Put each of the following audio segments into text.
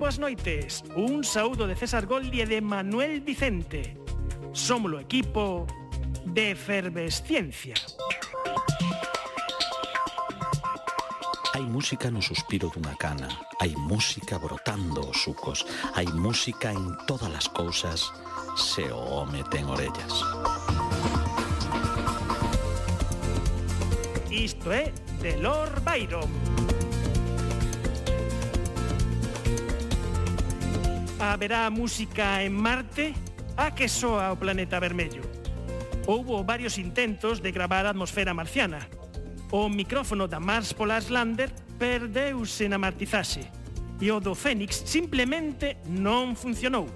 boas noites. Un saúdo de César Goldi e de Manuel Vicente. Somos o equipo de Efervesciencia. Hai música no suspiro dunha cana, hai música brotando os sucos, hai música en todas as cousas se o home ten orellas. Isto é de Lord Byron. haberá música en Marte? A que soa o planeta vermello? Houbo varios intentos de gravar a atmosfera marciana. O micrófono da Mars Polar Lander perdeuse na martizaxe e o do Fénix simplemente non funcionou.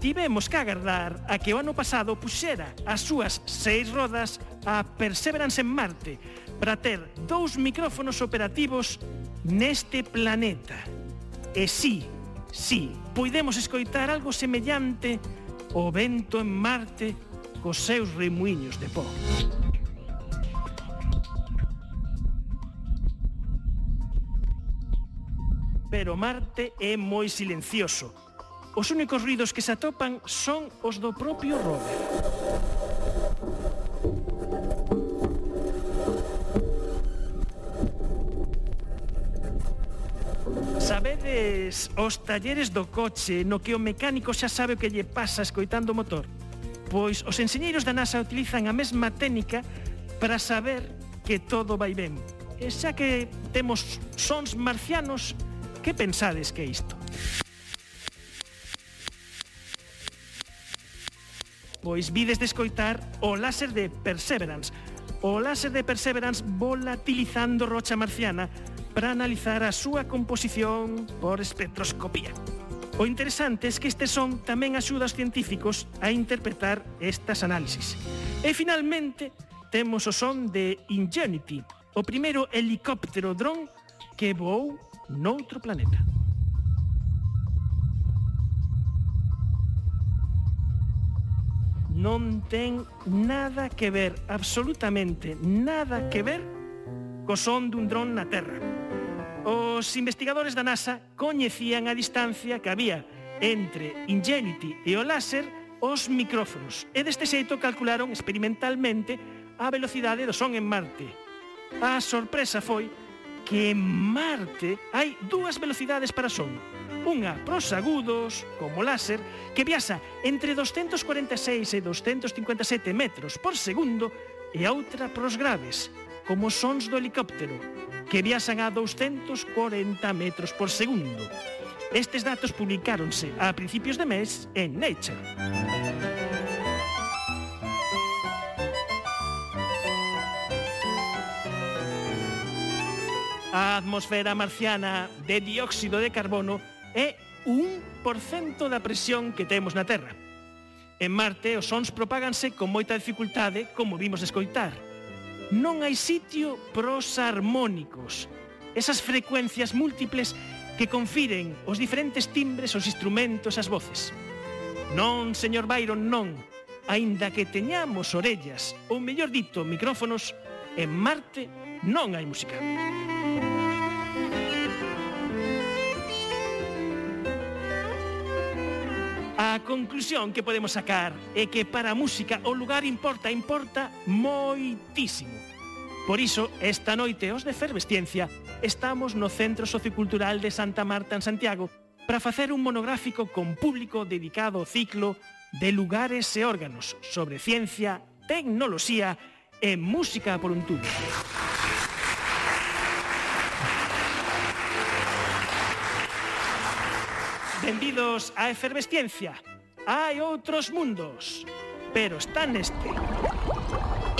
Tivemos que agardar a que o ano pasado puxera as súas seis rodas a Perseverance en Marte para ter dous micrófonos operativos neste planeta. E si, sí, Sí, poidemos escoitar algo semellante o vento en Marte cos seus remuiños de pó. Pero Marte é moi silencioso. Os únicos ruidos que se atopan son os do propio rover. Sabedes os talleres do coche no que o mecánico xa sabe o que lle pasa escoitando o motor? Pois os enxeñeiros da NASA utilizan a mesma técnica para saber que todo vai ben. E xa que temos sons marcianos, que pensades que é isto? Pois vides de escoitar o láser de Perseverance. O láser de Perseverance volatilizando rocha marciana para analizar a súa composición por espectroscopía. O interesante é que estes son tamén axudas científicos a interpretar estas análisis. E finalmente, temos o son de Ingenuity, o primeiro helicóptero dron que voou noutro planeta. Non ten nada que ver, absolutamente nada que ver, co son dun dron na Terra. Os investigadores da NASA coñecían a distancia que había entre Ingenuity e o láser os micrófonos e deste xeito calcularon experimentalmente a velocidade do son en Marte. A sorpresa foi que en Marte hai dúas velocidades para son. Unha pros agudos, como láser, que viaxa entre 246 e 257 metros por segundo e a outra pros graves, como sons do helicóptero, que viaxan a 240 metros por segundo. Estes datos publicáronse a principios de mes en Nature. A atmosfera marciana de dióxido de carbono é un por cento da presión que temos na Terra. En Marte, os sons propáganse con moita dificultade, como vimos escoitar non hai sitio pros harmónicos, esas frecuencias múltiples que confiren os diferentes timbres, os instrumentos, as voces. Non, señor Byron, non. Aínda que teñamos orellas, ou mellor dito, micrófonos, en Marte non hai música. A conclusión que podemos sacar é que para a música o lugar importa, importa moitísimo. Por iso, esta noite os de Fervesciencia estamos no Centro Sociocultural de Santa Marta en Santiago para facer un monográfico con público dedicado ao ciclo de lugares e órganos sobre ciencia, tecnoloxía e música por un tubo. Benvidos á efervesciencia. Hai outros mundos, pero está neste.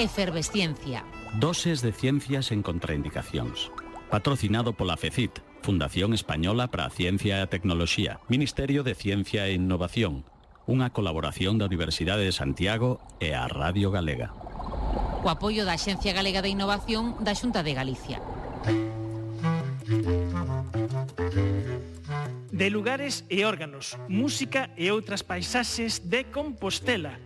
Efervesciencia. Doses de ciencias en contraindicacións. Patrocinado pola FECIT, Fundación Española para a Ciencia e a Tecnoloxía, Ministerio de Ciencia e Innovación, unha colaboración da Universidade de Santiago e a Radio Galega. O apoio da Axencia Galega de Innovación da Xunta de Galicia de lugares e órganos, música e outras paisaxes de Compostela.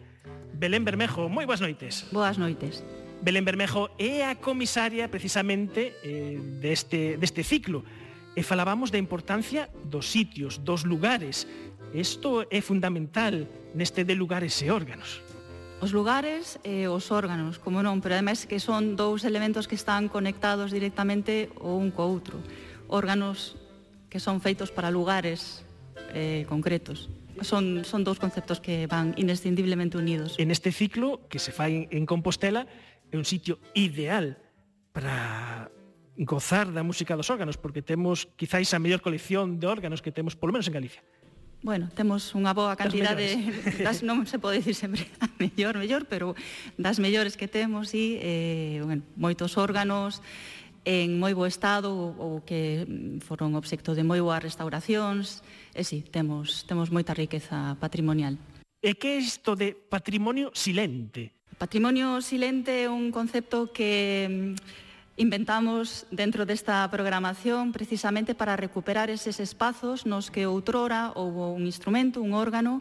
Belén Bermejo, moi boas noites. Boas noites. Belén Bermejo é a comisaria precisamente eh, deste, deste ciclo e falábamos da importancia dos sitios, dos lugares. Isto é fundamental neste de lugares e órganos. Os lugares e os órganos, como non, pero ademais que son dous elementos que están conectados directamente o un co outro. Órganos que son feitos para lugares eh, concretos. Son, son dous conceptos que van inescindiblemente unidos. En este ciclo que se fai en Compostela é un sitio ideal para gozar da música dos órganos, porque temos quizáis a mellor colección de órganos que temos, polo menos en Galicia. Bueno, temos unha boa cantidade das, das non se pode dicir sempre a mellor, mellor, pero das mellores que temos e eh, bueno, moitos órganos, en moi bo estado ou que foron obxecto de moi boas restauracións, e si, sí, temos, temos moita riqueza patrimonial. E que é isto de patrimonio silente? Patrimonio silente é un concepto que mm, inventamos dentro desta programación precisamente para recuperar eses espazos nos que outrora houve un instrumento, un órgano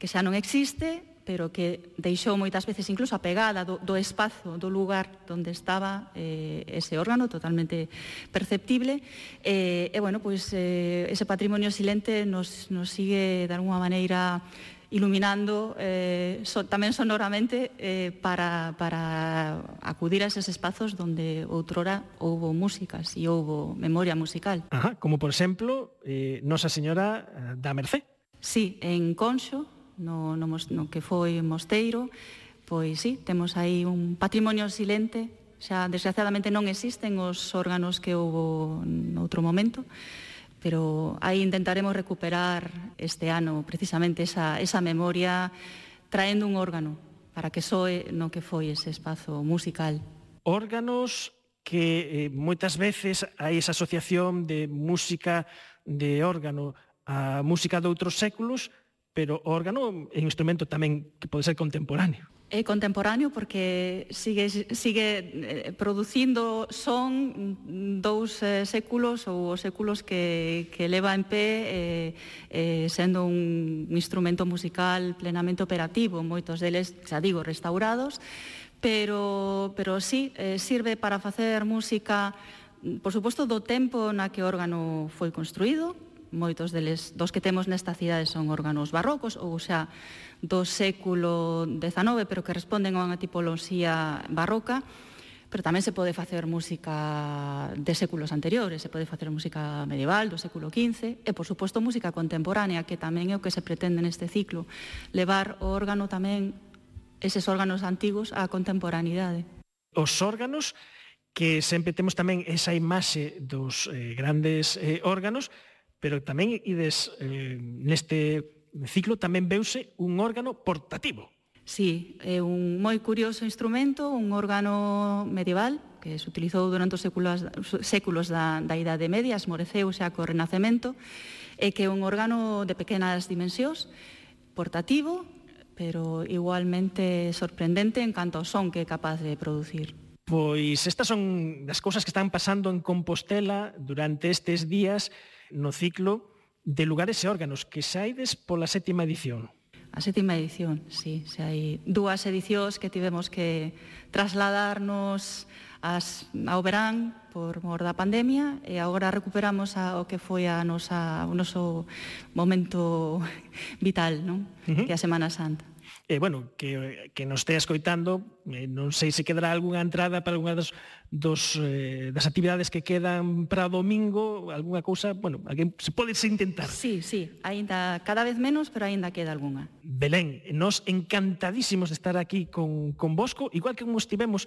que xa non existe pero que deixou moitas veces incluso a pegada do, do espazo, do lugar onde estaba eh, ese órgano totalmente perceptible eh, e bueno, pois eh, ese patrimonio silente nos, nos sigue de alguma maneira iluminando eh, so, tamén sonoramente eh, para, para acudir a eses espazos donde outrora houbo músicas e houbo memoria musical. Ajá, como por exemplo, eh, Nosa Señora eh, da Mercé. Sí, en Conxo, no, no, no que foi Mosteiro, pois sí, temos aí un patrimonio silente, xa desgraciadamente non existen os órganos que houbo noutro momento, pero aí intentaremos recuperar este ano precisamente esa, esa memoria traendo un órgano para que soe no que foi ese espazo musical. Órganos que eh, moitas veces hai esa asociación de música de órgano a música de outros séculos, pero o órgano é un instrumento tamén que pode ser contemporáneo. É contemporáneo porque sigue, sigue eh, producindo son dous eh, séculos ou os séculos que, que leva en pé eh, eh, sendo un instrumento musical plenamente operativo, moitos deles, xa digo, restaurados, pero, pero sí, eh, sirve para facer música, por suposto, do tempo na que o órgano foi construído, moitos deles dos que temos nesta cidade son órganos barrocos ou xa do século XIX, pero que responden a unha tipoloxía barroca, pero tamén se pode facer música de séculos anteriores, se pode facer música medieval do século XV e, por suposto, música contemporánea, que tamén é o que se pretende neste ciclo, levar o órgano tamén eses órganos antigos á contemporaneidade. Os órganos que sempre temos tamén esa imaxe dos eh, grandes eh, órganos, pero tamén ides eh, neste ciclo tamén veuse un órgano portativo. Sí, é un moi curioso instrumento, un órgano medieval que se utilizou durante os séculos, séculos da, da Idade Media, esmoreceu xa co Renacemento, e que é un órgano de pequenas dimensións, portativo, pero igualmente sorprendente en canto ao son que é capaz de producir. Pois estas son as cousas que están pasando en Compostela durante estes días no ciclo de lugares e órganos que saides pola sétima edición. A sétima edición, sí, se hai dúas edicións que tivemos que trasladarnos as, ao verán por mor da pandemia e agora recuperamos a, o que foi a nosa, o noso momento vital, non? Uh -huh. que é a Semana Santa eh, bueno, que, que nos estea escoitando, eh, non sei se quedará algunha entrada para algunha das, dos, eh, das actividades que quedan para domingo, algunha cousa, bueno, alguén, se pode se intentar. Sí, sí, aínda cada vez menos, pero aínda queda algunha. Belén, nos encantadísimos de estar aquí con, con Bosco, igual que como estivemos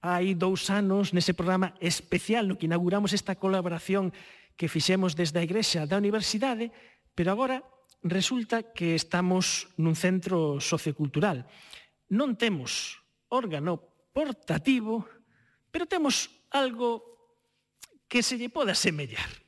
hai dous anos nese programa especial no que inauguramos esta colaboración que fixemos desde a Igrexa da Universidade, pero agora Resulta que estamos nun centro sociocultural. Non temos órgano portativo, pero temos algo que se lle poda semellar.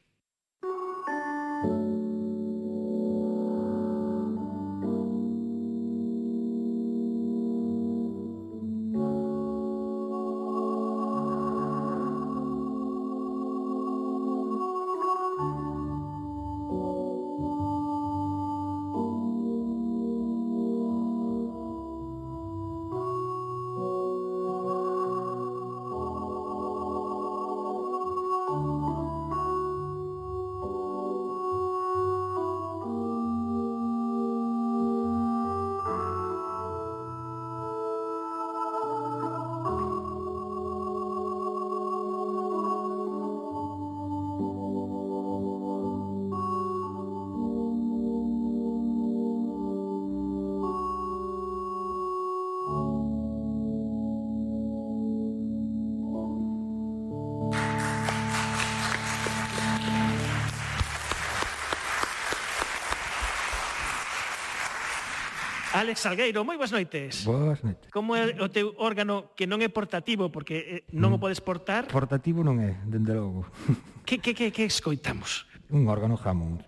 Alex Salgueiro, moi boas noites. Boas noites. Como é o teu órgano que non é portativo porque eh, non mm. o podes portar? Portativo non é, dende logo. que, que, que, que escoitamos? Un órgano Hammond.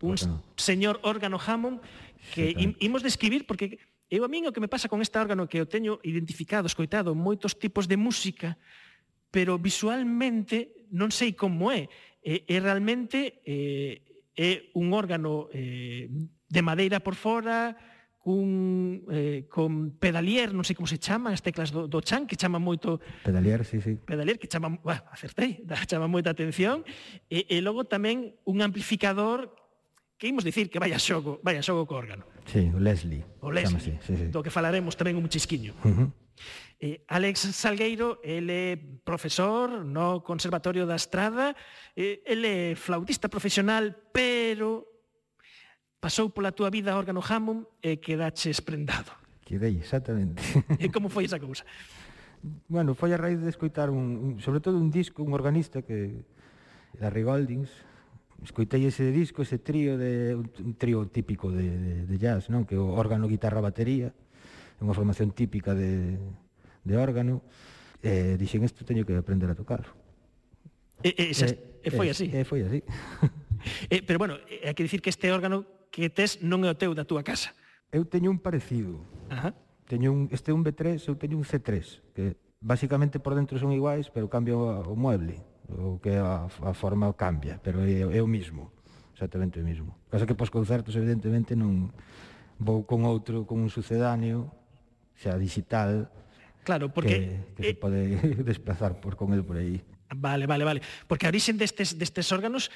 Un órgano. señor órgano Hammond que sí, imos describir porque eu a min o que me pasa con este órgano que eu teño identificado, escoitado moitos tipos de música, pero visualmente non sei como é. É, é realmente é, é un órgano eh, de madeira por fora, cun eh, con pedalier, non sei como se chaman as teclas do, do chan, que chaman moito pedalier, sí, sí. Pedalier que chama... bah, acertei, da, chama moita atención e, e logo tamén un amplificador que imos dicir que vaya xogo, vaya xogo co órgano. Sí, o Leslie. O Leslie, chamase, sí, sí. do que falaremos tamén un chisquiño. Uh -huh. eh, Alex Salgueiro, ele é profesor no Conservatorio da Estrada, eh, ele é flautista profesional, pero pasou pola túa vida órgano Hammond e quedaches prendado. Quedei, exactamente. E como foi esa cousa? bueno, foi a raíz de escoitar un, un sobre todo un disco, un organista que era Rigoldings, escoitei ese disco, ese trío de un trío típico de, de, de jazz, non? Que o órgano, guitarra, batería, é unha formación típica de, de órgano, e dixen, isto teño que aprender a tocar. E, e, e, e foi así? E, e foi así. e, pero bueno, hai que dicir que este órgano que tes non é o teu da túa casa. Eu teño un parecido. Ajá. Teño un, este é un B3, eu teño un C3, que basicamente por dentro son iguais, pero cambia o mueble, o que a, a forma cambia, pero é, é o mismo, exactamente o mismo. Casa que pos concertos, evidentemente, non vou con outro, con un sucedáneo, xa digital, Claro, porque... Que, que eh, se pode desplazar por, con el por aí. Vale, vale, vale. Porque a orixen destes, destes órganos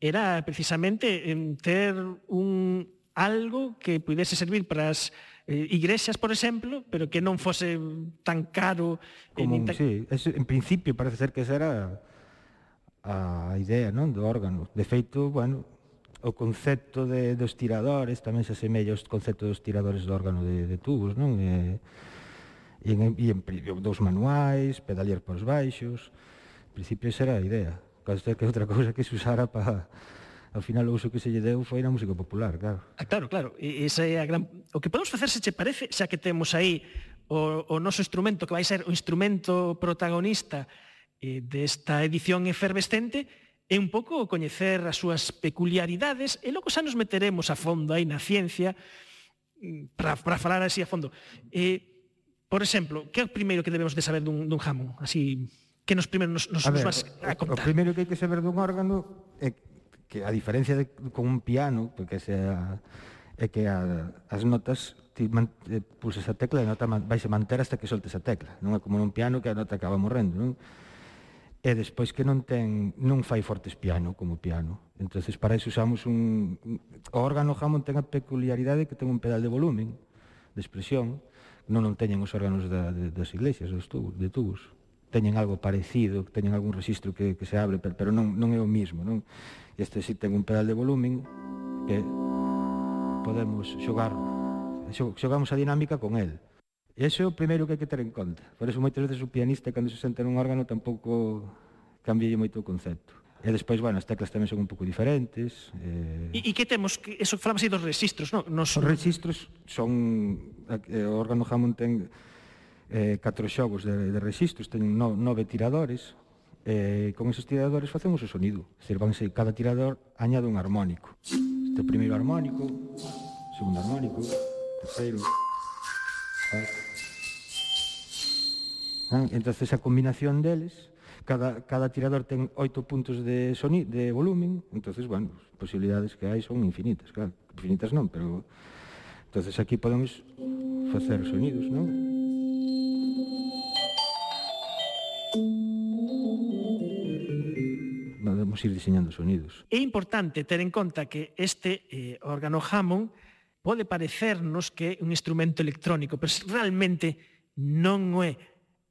era precisamente ter un algo que pudese servir para as eh, igrexas, por exemplo, pero que non fose tan caro. Como, eh, tan... Sí, es, en principio parece ser que esa era a idea non do órgano. De feito, bueno, o concepto de, dos tiradores tamén se asemella aos conceptos dos tiradores do órgano de, de tubos, non? E, e, en, e en, dos manuais, pedalier por os baixos, en principio esa era a idea que outra cousa que se usara para ao final o uso que se lle deu foi na música popular, claro. Ah, claro, claro, e esa é a gran o que podemos facer se che parece, xa que temos aí o o noso instrumento que vai ser o instrumento protagonista eh, desta edición efervescente é un pouco coñecer as súas peculiaridades e logo xa nos meteremos a fondo aí na ciencia mm, para para falar así a fondo. Eh, por exemplo, que é o primeiro que debemos de saber dun dun jamón, así que nos primeiro nos, nos, a ver, nos vas a contar? O primeiro que hai que saber dun órgano é que a diferencia de, con un piano, porque sea, é que a, as notas ti man, eh, pulsas a tecla e a nota man, vaise manter hasta que soltes a tecla. Non é como nun piano que a nota acaba morrendo, non? E despois que non ten non fai fortes piano como piano. Entonces para iso usamos un o órgano Hammond ten a peculiaridade que ten un pedal de volumen, de expresión, non non teñen os órganos da, de, das iglesias, dos tubos, de tubos teñen algo parecido, teñen algún registro que, que se abre, pero, pero non, non é o mismo. Non? Este si ten un pedal de volumen que podemos xogar, xogamos a dinámica con el. E ese é o primeiro que hai que ter en conta. Por eso moitas veces o pianista cando se senta nun órgano tampouco cambia moito o concepto. E despois, bueno, as teclas tamén son un pouco diferentes. Eh... E, e que temos? Que, eso falamos aí dos registros, non? Nos... Os registros son... Eh, o órgano Hammond ten eh, catro xogos de, de registros, teñen no, nove tiradores, eh, con esos tiradores facemos o sonido. Decir, vanse, cada tirador añade un armónico. Este primeiro armónico, segundo armónico, terceiro, Ah, entonces a combinación deles cada, cada tirador ten oito puntos de sonido, de volumen, entonces, bueno, as posibilidades que hai son infinitas, claro. Infinitas non, pero entonces aquí podemos facer sonidos, non? podemos ir diseñando sonidos. É importante ter en conta que este eh, órgano Hammond pode parecernos que é un instrumento electrónico, pero realmente non o é.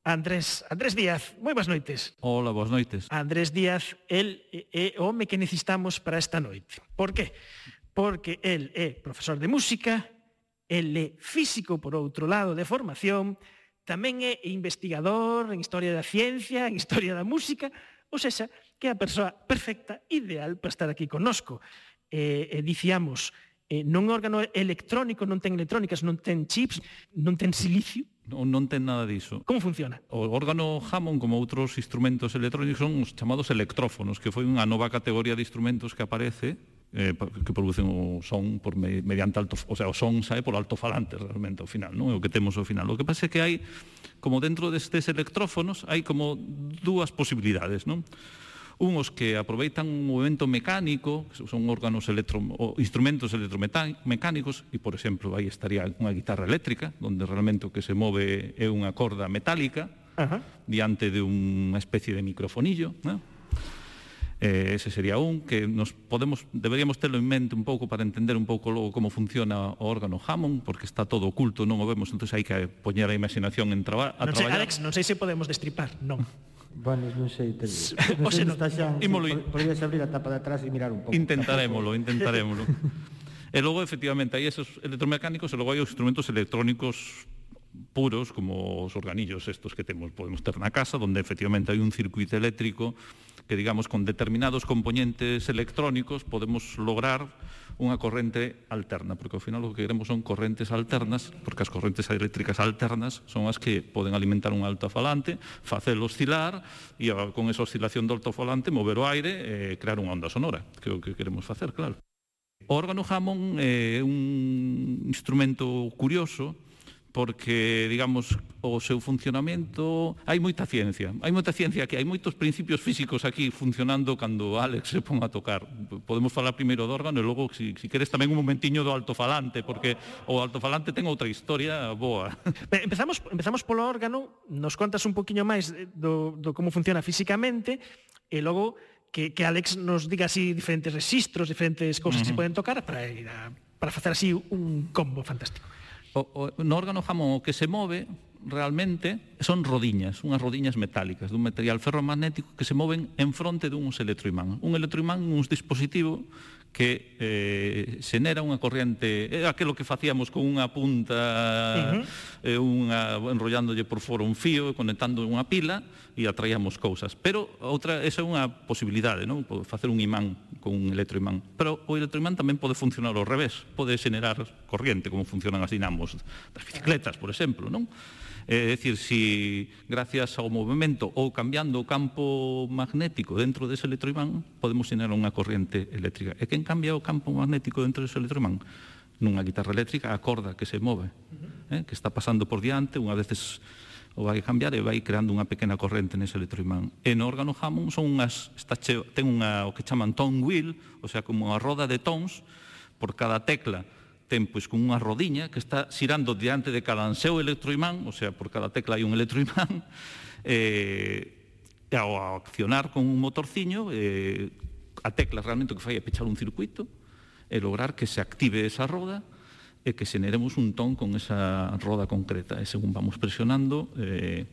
Andrés, Andrés Díaz, moi boas noites. Hola, boas noites. Andrés Díaz, el é o home que necesitamos para esta noite. Por qué? Porque el é profesor de música, el é físico por outro lado de formación, tamén é investigador en historia da ciencia, en historia da música, ou seja, que é a persoa perfecta, ideal para estar aquí connosco. Eh, e dicíamos, eh, non órgano electrónico, non ten electrónicas, non ten chips, non ten silicio. Non, non ten nada diso. Como funciona? O órgano Hammond, como outros instrumentos electrónicos, son os chamados electrófonos, que foi unha nova categoría de instrumentos que aparece eh, que producen o son por mediante alto, o sea, o son sae por altofalantes realmente ao final, non? É o que temos ao final. O que pasa é que hai como dentro destes electrófonos hai como dúas posibilidades, non? unhos que aproveitan un movimento mecánico, son órganos electro, o instrumentos electromecánicos, e, por exemplo, aí estaría unha guitarra eléctrica, onde realmente o que se move é unha corda metálica, Ajá. diante de unha especie de microfonillo, né? Eh, ese sería un que nos podemos deberíamos telo en mente un pouco para entender un pouco logo como funciona o órgano Hammond, porque está todo oculto, non o vemos, entonces hai que poñer a imaginación en traba a non sei, traballar. Alex, non sei se podemos destripar, non. Bueno, non sei, te... non sei, no, xa, imolo... Si, abrir a tapa de atrás e mirar un pouco. Intentarémolo, intentarémolo. e logo, efectivamente, hai esos electromecánicos e logo hai os instrumentos electrónicos puros, como os organillos estos que temos, podemos ter na casa, onde efectivamente hai un circuito eléctrico que digamos con determinados componentes electrónicos podemos lograr unha corrente alterna, porque ao final o que queremos son correntes alternas, porque as correntes eléctricas alternas son as que poden alimentar un altofalante, facelo oscilar e ah, con esa oscilación do altofalante mover o aire e crear unha onda sonora, que é o que queremos facer, claro. O órgano Hammond eh, é un instrumento curioso porque, digamos, o seu funcionamento... Hai moita ciencia, hai moita ciencia que hai moitos principios físicos aquí funcionando cando Alex se pon a tocar. Podemos falar primeiro do órgano e logo, si, si queres, tamén un momentiño do altofalante, porque o altofalante ten outra historia boa. Empezamos, empezamos polo órgano, nos contas un poquinho máis eh, do, do como funciona físicamente, e logo que, que Alex nos diga así diferentes registros, diferentes cousas uh -huh. que se poden tocar para ir a, para facer así un combo fantástico o, o, no órgano jamón o que se move realmente son rodiñas, unhas rodiñas metálicas dun material ferromagnético que se moven en fronte duns electroimán. Un electroimán, un dispositivo que eh, xenera unha corriente, é eh, aquilo que facíamos con unha punta uh -huh. eh, unha, enrollándolle por fora un fío, conectando unha pila e atraíamos cousas. Pero outra, esa é unha posibilidade, non? facer un imán con un electroimán. Pero o electroimán tamén pode funcionar ao revés, pode xenerar corriente, como funcionan as dinamos das bicicletas, por exemplo, non? É dicir, si gracias ao movimento ou cambiando o campo magnético dentro dese electroimán, podemos xenerar unha corriente eléctrica. E quen cambia o campo magnético dentro dese electroimán? Nunha guitarra eléctrica, a corda que se move, eh? que está pasando por diante, unha veces o vai cambiar e vai creando unha pequena corrente nese electroimán. E no órgano Hammond son unhas, está cheo, ten unha, o que chaman tone wheel, o sea, como unha roda de tons, por cada tecla ten pois con unha rodiña que está xirando diante de cada anseo electroimán, o sea, por cada tecla hai un electroimán, eh, ao accionar con un motorciño, eh, a tecla realmente o que fai é pechar un circuito e lograr que se active esa roda e que xeneremos un ton con esa roda concreta. E según vamos presionando, eh,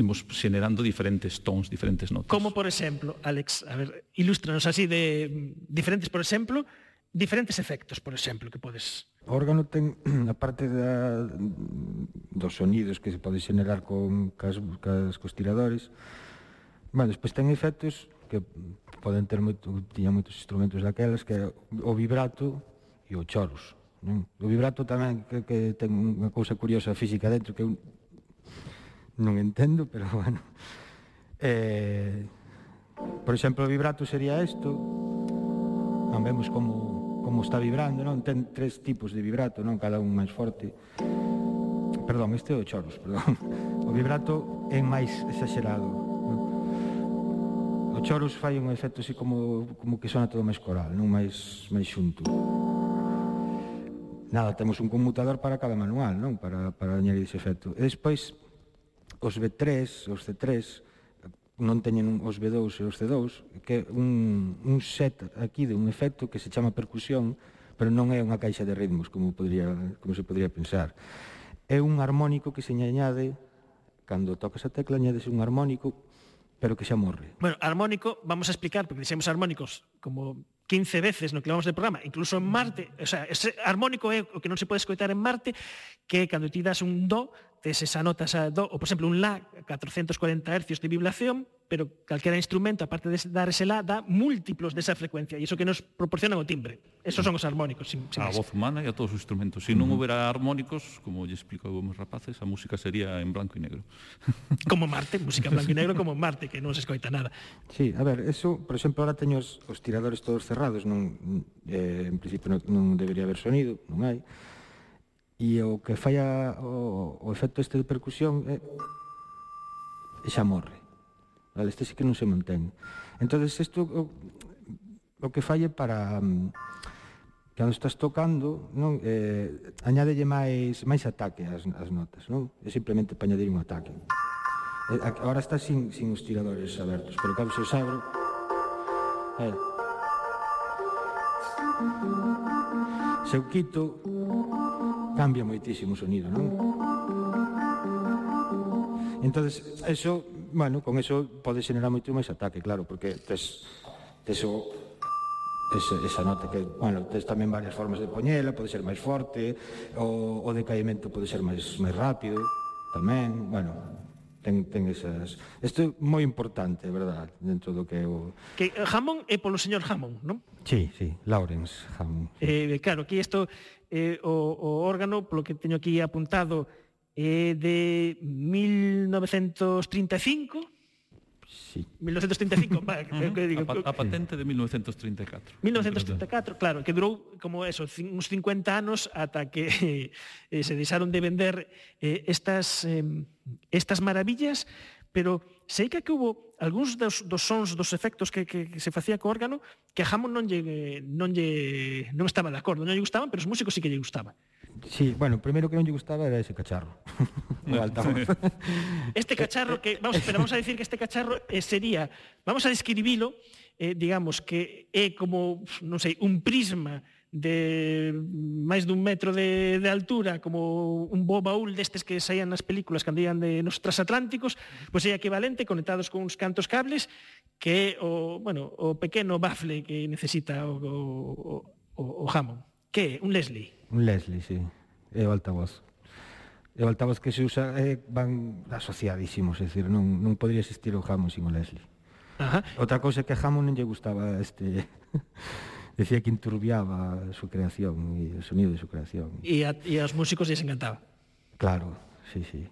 imos xenerando diferentes tons, diferentes notas. Como, por exemplo, Alex, a ver, ilústranos así de diferentes, por exemplo, diferentes efectos, por exemplo, que podes... O órgano ten a parte da, dos sonidos que se pode xenerar con cas, cas costiradores. Bueno, despois ten efectos que poden ter moito, tiña moitos instrumentos daquelas, que é o vibrato e o chorus. Non? O vibrato tamén que, que ten unha cousa curiosa física dentro que eu non entendo, pero bueno. Eh, por exemplo, o vibrato sería isto. Non vemos como como está vibrando, non? Ten tres tipos de vibrato, non? Cada un máis forte. Perdón, este é o choros, perdón. O vibrato é máis exagerado. Non? O choros fai un efecto así como como que sona todo máis coral, non máis máis xunto nada, temos un conmutador para cada manual, non? Para, para añadir ese efecto. E despois, os B3, os C3, non teñen os B2 e os C2, que é un, un set aquí de un efecto que se chama percusión, pero non é unha caixa de ritmos, como, podría, como se podría pensar. É un harmónico que se añade, cando tocas a tecla, añades un harmónico, pero que xa morre. Bueno, harmónico, vamos a explicar, porque dixemos harmónicos como 15 veces no que levamos de programa, incluso en Marte, o sea, ese armónico é o que non se pode escoitar en Marte, que cando ti das un do, tes esa nota, esa do, ou, por exemplo, un la, 440 hercios de vibración, pero calquera instrumento, aparte de dar ese la, dá múltiplos desa frecuencia, e iso que nos proporcionan o timbre. Esos son os armónicos. Sin, sin a voz humana e a todos os instrumentos. Se si non houbera armónicos, como lle explico a vos rapaces, a música sería en blanco e negro. Como Marte, música en blanco e negro como Marte, que non se escoita nada. Sí, a ver, eso, por exemplo, ahora teño os, os tiradores todos cerrados, non, eh, en principio non, non debería haber sonido, non hai, e o que falla o, o efecto este de percusión é, xa morre. Vale, este sí que non se mantén. Entonces isto o, o que falle para mm, cando estás tocando, non eh añádelle máis máis ataque ás, ás notas, non? É simplemente para añadir un ataque. Eh, agora está sin, sin os tiradores abertos, pero cando se os abro, eh, se o quito cambia moitísimo o sonido, non? Entonces, eso, bueno, con eso pode generar moito máis ataque, claro, porque tes, tes o, esa, esa nota que, bueno, tes tamén varias formas de poñela, pode ser máis forte, o, o decaimento pode ser máis, máis rápido, tamén, bueno, ten, ten esas... Isto é moi importante, verdad, dentro do que é o... Que eh, Hammond é polo señor Hammond, non? Sí, sí, Lawrence Hammond. Sí. Eh, claro, que isto eh, o, o órgano, polo que teño aquí apuntado, é eh, de 1935, Sí. 1935, va, que, que digo, a, a patente de 1934. 1934, claro, que durou como eso, uns 50 anos ata que eh, se deixaron de vender eh, estas eh, estas maravillas, pero sei que que hubo algúns dos, dos sons, dos efectos que, que, que se facía co órgano que a Hammond non lle, non lle non estaba de acordo, non lle gustaban, pero os músicos sí que lle gustaban. Sí, bueno, primeiro que non lle gustaba era ese cacharro. o altavoz. este cacharro que vamos, pero vamos a decir que este cacharro eh, sería, vamos a describilo, eh, digamos que é como, non sei, un prisma de máis dun metro de, de altura como un bo baúl destes que saían nas películas que andían de nos transatlánticos pois é equivalente conectados con uns cantos cables que é o, bueno, o pequeno bafle que necesita o, o, o, o jamón que é un Leslie Un Leslie, sí. É o altavoz. É o altavoz que se usa é, van asociadísimos, é dicir, non, non podría existir o Hammond sin o Leslie. Ajá. Outra cousa que a Hammond non lle gustaba este... decía que enturbiaba a súa creación e o sonido de súa creación. E, a, e aos músicos lles encantaba. Claro, sí, sí.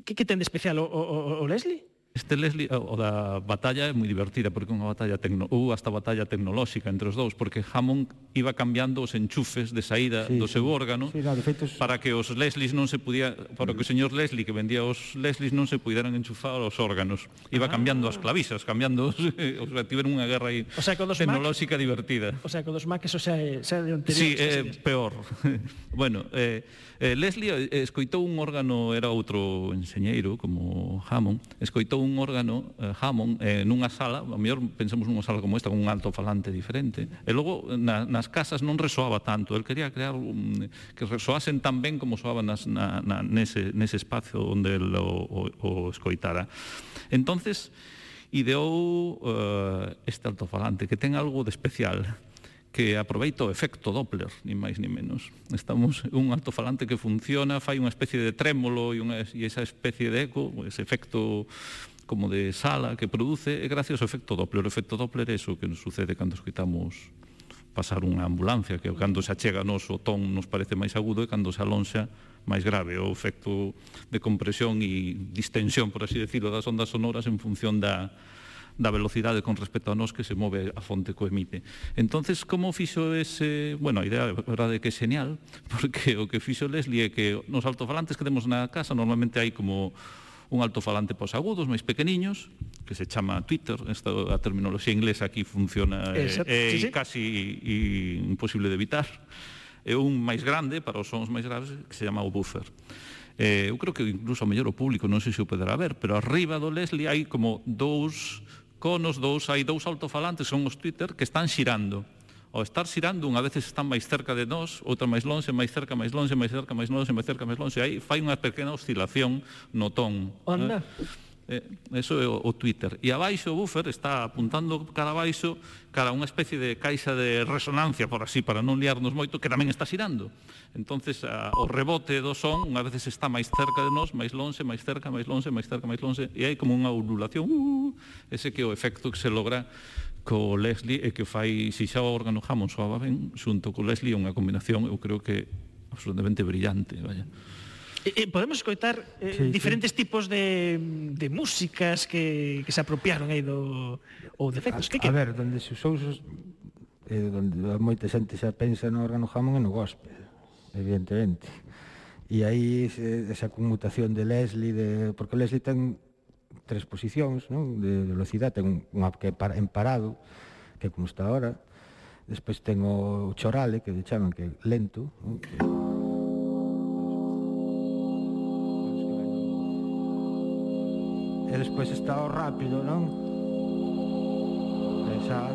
Que, que ten de especial o, o, o Leslie? Este Leslie, o da batalla é moi divertida, porque unha batalla tecno, ou hasta batalla tecnolóxica entre os dous, porque Hammond iba cambiando os enchufes de saída sí, do seu órgano sí, no, feitos... para que os Leslies non se podía, para que o señor Leslie que vendía os Leslies non se puderan enchufar os órganos. Iba ah. cambiando as clavisas, cambiando os, eh, os tiveron unha guerra aí o sea, con tecnolóxica Mac, divertida. O sea, con os Macs o sea, eh, xa é, xa é anterior. Sí, é eh, peor. bueno, eh, Eh, Leslie eh, escoitou un órgano, era outro enxeñeiro como Hammond, escoitou un órgano eh, Hammond eh, nunha sala, a mellor pensemos nunha sala como esta con un alto falante diferente. E logo na, nas casas non resoaba tanto, el quería crear un, que resoasen tan ben como soaban nas, na, na, nese, nese espacio onde el o, o, o escoitara. Entonces, ideou uh, este altofalante que ten algo de especial que aproveita o efecto Doppler, nin máis nin menos. Estamos un altofalante que funciona, fai unha especie de trémolo e, unha, e esa especie de eco, ese efecto como de sala que produce é gracias ao efecto Doppler. O efecto Doppler é iso que nos sucede cando escutamos pasar unha ambulancia, que cando se achega nos o ton nos parece máis agudo e cando se alonxa máis grave. O efecto de compresión e distensión, por así decirlo, das ondas sonoras en función da, da velocidade con respecto a nós que se move a fonte co emite. Entonces, como fixo ese... Bueno, a idea, a verdade, que é genial, porque o que fixo Leslie é que nos altofalantes que temos na casa normalmente hai como un altofalante para os agudos máis pequeniños que se chama Twitter, esta a terminoloxía inglesa aquí funciona eh, é eh, sí, sí. casi y, imposible de evitar. É un máis grande para os sons máis graves que se chama o buffer. Eh, eu creo que incluso a mellor o público non sei se o poderá ver, pero arriba do Leslie hai como dous conos, dous, hai dous altofalantes, son os Twitter, que están xirando. Ao estar xirando, unha veces están máis cerca de nós, outra máis longe, máis cerca, máis longe, máis cerca, máis longe, máis cerca, máis longe, aí fai unha pequena oscilación no ton. Onda. Eh? Eh, eso é o, o Twitter. E abaixo o buffer está apuntando cara abaixo cara a unha especie de caixa de resonancia, por así, para non liarnos moito, que tamén está xirando. entonces a, o rebote do son, unha veces está máis cerca de nós, máis lonxe, máis cerca, máis lonxe, máis cerca, máis lonxe, e hai como unha ondulación, uh, ese que é o efecto que se logra co Leslie e que fai, si xa o órgano Hammond soaba ben, xunto co Leslie unha combinación, eu creo que absolutamente brillante, vaya. Eh, eh, podemos escoitar eh, sí, diferentes sí. tipos de, de músicas que, que se apropiaron aí do ou defectos. A, que, que? a ver, onde se usou eh, onde moita xente xa pensa no órgano Hammond e no gospel, evidentemente. E aí esa conmutación de Leslie, de, porque Leslie ten tres posicións, non? de velocidade, ten unha que para, en parado, que como está ahora, despois ten o chorale, que le chaman que lento, non? Que... e despois está o rápido, non? E xa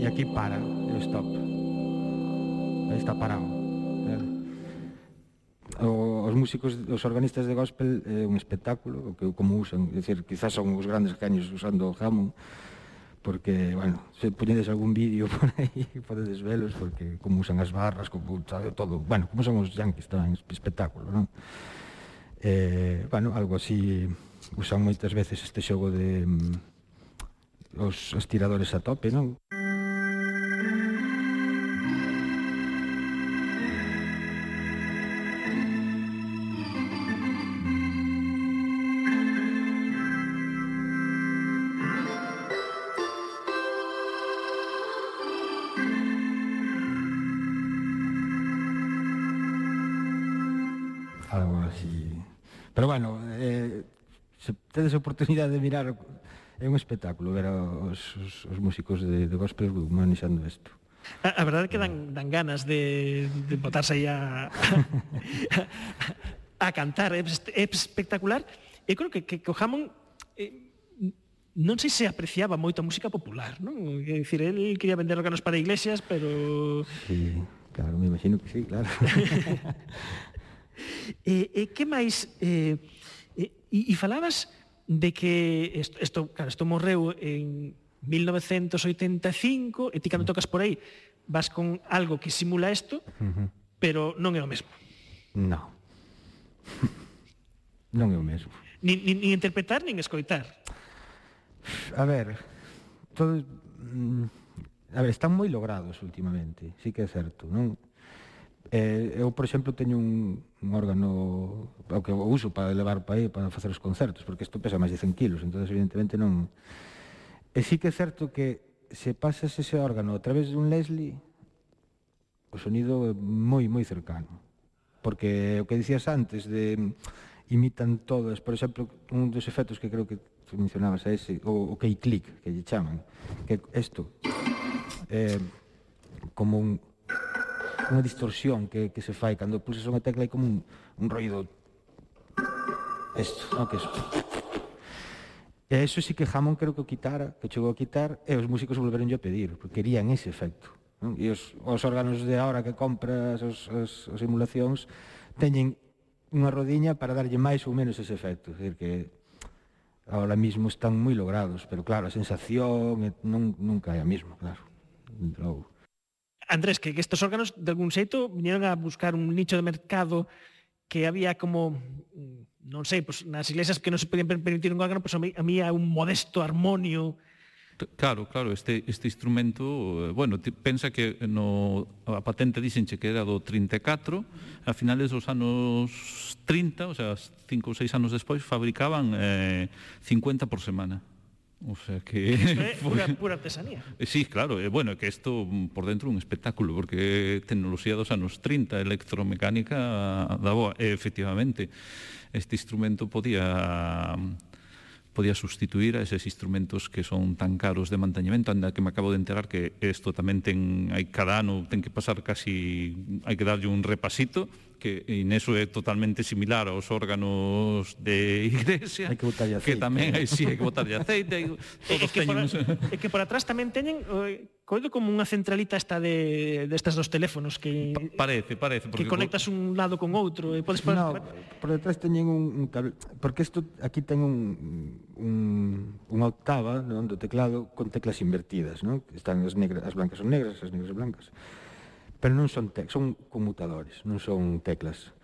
e aquí para e stop aí está parado o, os músicos, os organistas de gospel é un espectáculo que como usan, é decir, quizás son os grandes genios usando o Hammond porque, bueno, se poñedes algún vídeo por aí, podedes velos, porque como usan as barras, como, sabe, todo, bueno, como son os yankees tamén, espectáculo, non? eh, bueno, algo así usan moitas veces este xogo de mm, os, os tiradores a tope, non? oportunidade de mirar é un espectáculo ver os, os, os músicos de, de gospel manexando isto. A, a verdade é que dan, dan ganas de, de botarse aí a, a, a cantar, é, é espectacular. Eu creo que, que, que o Hammond eh, non sei se apreciaba moito a música popular, non? É dicir, el quería vender órganos para iglesias, pero... Sí, claro, me imagino que sí, claro. e, e que máis... Eh, eh e, e falabas de que isto, isto, claro, isto morreu en 1985 e ti cando tocas por aí vas con algo que simula isto, uh -huh. pero non é o mesmo. Non. non é o mesmo. Ni, ni, ni interpretar, nin escoitar. A ver, todo... Mm, a ver, están moi logrados últimamente, sí que é certo, non? Eh, eu, por exemplo, teño un, un órgano ao que uso para levar para aí, para facer os concertos, porque isto pesa máis de 100 kilos, entón evidentemente non... E sí que é certo que se pasas ese órgano a través dun Leslie, o sonido é moi, moi cercano. Porque o que dicías antes de imitan todas, por exemplo, un dos efectos que creo que tú mencionabas a ese, o, o key click, que lle chaman, que isto, eh, como un, unha distorsión que, que se fai cando pulsas unha tecla hai como un, un ruido isto, non que iso E eso sí que Hammond creo que o quitara, que chegou a quitar, e os músicos volveron a pedir, porque querían ese efecto. Non? E os, os órganos de ahora que compras, os, os, os simulacións, teñen unha rodiña para darlle máis ou menos ese efecto. É dicir, que ahora mismo están moi logrados, pero claro, a sensación non, nunca é a mesma, claro. logo Andrés, que, que estes órganos de algún xeito viñeron a buscar un nicho de mercado que había como mm, non sei, pois nas iglesias que non se podían permitir un órgano, pois a mí, a mí é un modesto armonio. Claro, claro, este este instrumento, eh, bueno, pensa que no a patente dixenche que era do 34, a finales dos anos 30, o sea, 5 ou 6 anos despois fabricaban eh 50 por semana. O sea que... Isto é pura, pura artesanía. Eh, sí, claro, eh, bueno, que isto mm, por dentro un espectáculo, porque tecnoloxía dos anos 30, electromecánica da boa. E, efectivamente, este instrumento podía podía sustituir a eses instrumentos que son tan caros de manteñemento, anda que me acabo de enterar que isto tamén ten, hai cada ano ten que pasar casi, hai que darlle un repasito que en eso é totalmente similar aos órganos de igrexa, que, que tamén hai si sí, hai que botarlle aceite, hai, todos é que teñen... Por, é que por atrás tamén teñen eh, coido como unha centralita esta de destas de dos teléfonos que pa parece, parece, porque que conectas un lado con outro e podes no, por detrás teñen un, un cable, porque isto aquí ten un un unha octava non, do teclado con teclas invertidas, non? Están as negras, as blancas son negras, as negras son blancas pero non son tec, son conmutadores, non son teclas.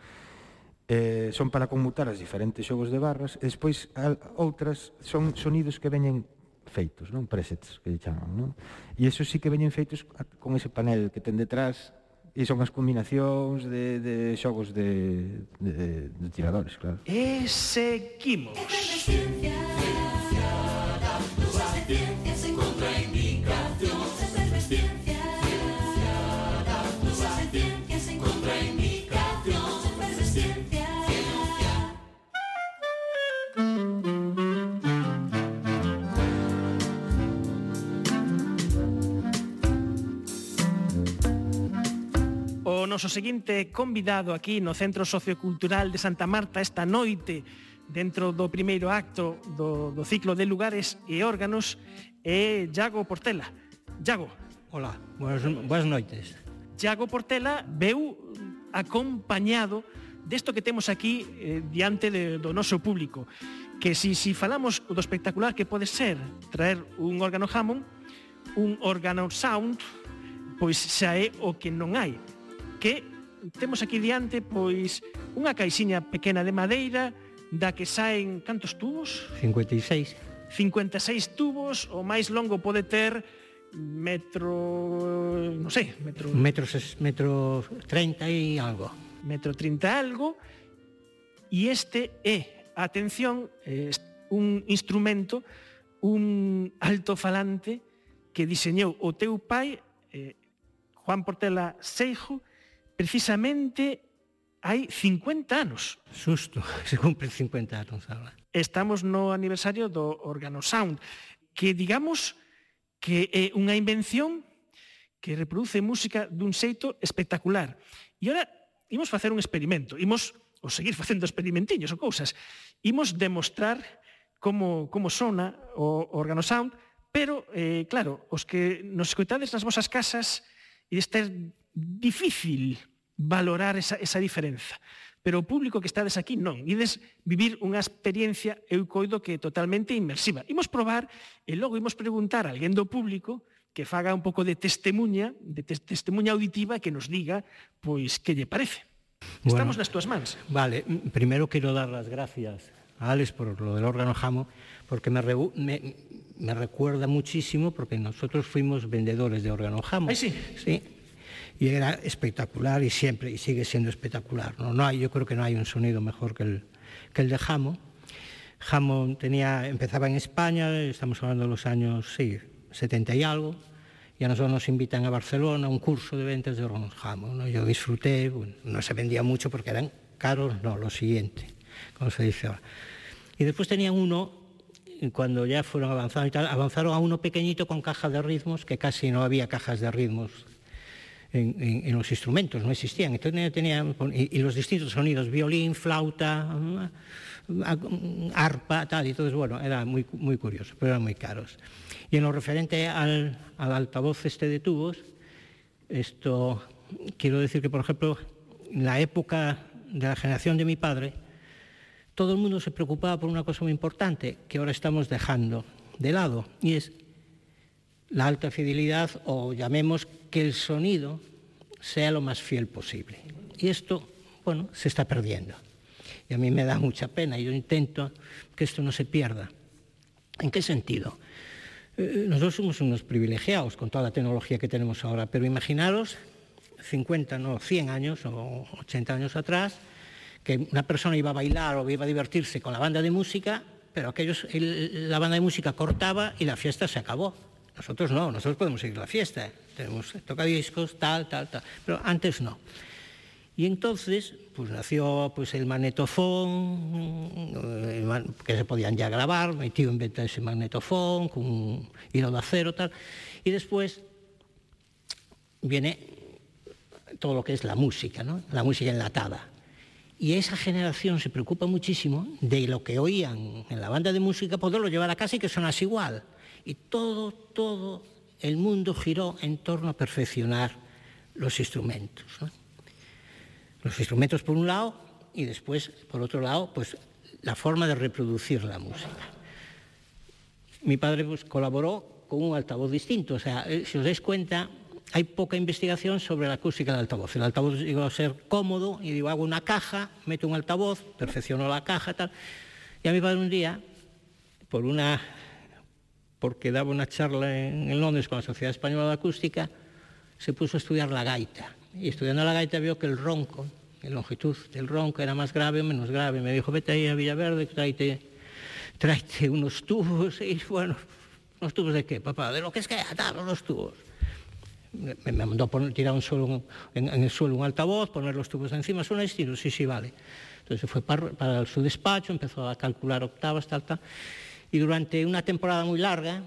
Eh, son para conmutar as diferentes xogos de barras, e despois al, outras son sonidos que veñen feitos, non presets que lle chaman, non? E eso sí que veñen feitos con ese panel que ten detrás e son as combinacións de, de xogos de, de, de tiradores, claro. E seguimos. noso seguinte convidado aquí no Centro Sociocultural de Santa Marta esta noite dentro do primeiro acto do, do ciclo de lugares e órganos é Iago Portela. Iago. Hola, buenas, buenas noites. Iago Portela veu acompañado desto que temos aquí eh, diante de, do noso público que si, si falamos do espectacular que pode ser traer un órgano Hammond un órgano sound pois xa é o que non hai que temos aquí diante pois unha caixiña pequena de madeira da que saen cantos tubos? 56. 56 tubos, o máis longo pode ter metro, non sei, metro metro metro 30 e algo. Metro 30 algo e este é, atención, é un instrumento, un altofalante que diseñou o teu pai eh, Juan Portela Seijo precisamente hai 50 anos. Susto, se cumpre 50 anos ahora. Estamos no aniversario do órgano Sound, que digamos que é unha invención que reproduce música dun xeito espectacular. E ora imos facer un experimento, imos ou seguir facendo experimentiños ou cousas. Imos demostrar como, como sona o, o órgano sound, pero, eh, claro, os que nos escoitades nas vosas casas e estes difícil valorar esa, esa diferenza. Pero o público que estades aquí non. Ides vivir unha experiencia, eu coido que totalmente inmersiva. Imos probar e logo imos preguntar a alguén do público que faga un pouco de testemunha, de tes testemunha auditiva que nos diga pois que lle parece. Bueno. Estamos nas túas mans. Vale, primero quiero dar las gracias a Alex por lo del órgano Jamo, porque me, me, me recuerda muchísimo, porque nosotros fuimos vendedores de órgano Jamo. Ay, sí. Sí. Y era espectacular y siempre, y sigue siendo espectacular. No, hay, yo creo que no hay un sonido mejor que el, de Jamo. Jamo tenía, empezaba en España, estamos hablando de los años, sí, 70 y algo, y a nosotros nos invitan a Barcelona a un curso de ventas de órganos Jamo. ¿no? Yo disfruté, no se vendía mucho porque eran caros, no, lo siguiente, como se dice. Y después tenían uno, cuando ya fueron avanzando y tal, avanzaron a uno pequeñito con caja de ritmos, que casi no había cajas de ritmos en, los instrumentos, no existían. Entonces tenían, y, los distintos sonidos, violín, flauta, mm, a- arpa, tal, y entonces, bueno, era muy, muy curioso, pero eran muy caros. Y en lo referente al, al altavoz este de tubos, esto quiero decir que, por ejemplo, en la época de la generación de mi padre, todo el mundo se preocupaba por una cosa muy importante que ahora estamos dejando de lado, y es la alta fidelidad o llamemos que el sonido sea lo más fiel posible. Y esto, bueno, se está perdiendo. Y a mí me da mucha pena yo intento que esto no se pierda. ¿En qué sentido? Eh, nosotros somos unos privilegiados con toda la tecnología que tenemos ahora, pero imaginaros 50, no, 100 años o 80 años atrás, que una persona iba a bailar o iba a divertirse con la banda de música, pero aquellos, el- la banda de música cortaba y la fiesta se acabó. Nosotros no, nosotros podemos seguir la fiesta, tenemos tocadiscos, tal, tal, tal, pero antes no. Y entonces, pues nació pues, el magnetofón, que se podían ya grabar, mi tío inventa ese magnetofón con un hilo de acero, tal, y después viene todo lo que es la música, ¿no? la música enlatada. Y esa generación se preocupa muchísimo de lo que oían en la banda de música, poderlo llevar a casa y que sonase igual. Y todo, todo el mundo giró en torno a perfeccionar los instrumentos. Los instrumentos por un lado y después, por otro lado, pues la forma de reproducir la música. Mi padre pues, colaboró con un altavoz distinto, o sea, eh, si os dais cuenta, hay poca investigación sobre la acústica del altavoz. El altavoz llegó a ser cómodo y digo, hago una caja, meto un altavoz, perfecciono la caja, tal. Y a mi padre un día, por una, porque daba una charla en, Londres con la Sociedad Española de Acústica, se puso a estudiar la gaita. Y estudiando la gaita vio que el ronco, la longitud del ronco era más grave o menos grave. Me dijo, vete ahí a Villaverde, tráete, tráete unos tubos. Y bueno, ¿unos tubos de qué, papá? De lo que es que ataron los tubos me, mandó poner, tirar en, el suelo un altavoz, poner los tubos encima, suena distinto, sí, sí, vale. Entonces fue para, para, su despacho, empezó a calcular octavas, tal, tal. Y durante una temporada muy larga,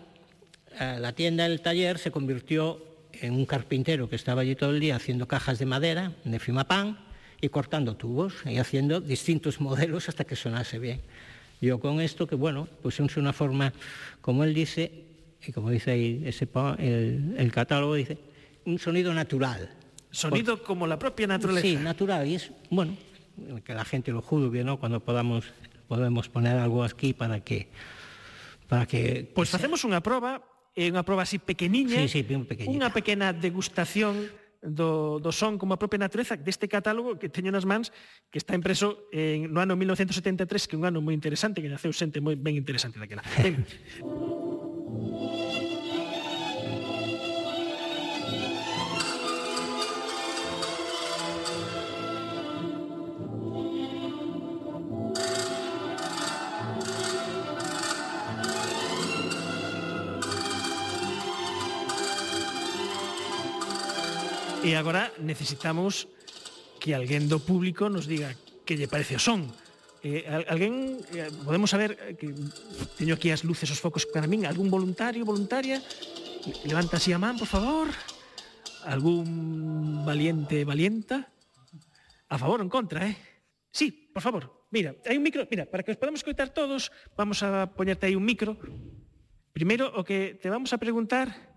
eh, la tienda del taller se convirtió en un carpintero que estaba allí todo el día haciendo cajas de madera, de fimapán, y cortando tubos, y haciendo distintos modelos hasta que sonase bien. Yo con esto, que bueno, pues es una forma, como él dice, y como dice ahí ese, el, el catálogo, dice, un sonido natural. Sonido Por, como la propia naturaleza. Sí, natural. Y es, bueno, que la gente lo juzgue, ¿no? Cuando podamos, podemos poner algo aquí para que... para que... Pois pues facemos unha proba, unha proba así pequeniña, sí, sí, unha pequena degustación do, do son como a propia natureza deste catálogo que teño nas mans que está impreso en, no ano 1973 que é un ano moi interesante, que naceu xente moi ben interesante daquela. Ben, agora necesitamos que alguén do público nos diga que lle parece o son. Eh, alguén, eh, podemos saber eh, que teño aquí as luces, os focos para min, algún voluntario, voluntaria, levanta así a man, por favor. Algún valiente, valienta. A favor ou en contra, eh? Sí, por favor. Mira, hai un micro, mira, para que os podamos coitar todos, vamos a poñerte aí un micro. Primeiro, o que te vamos a preguntar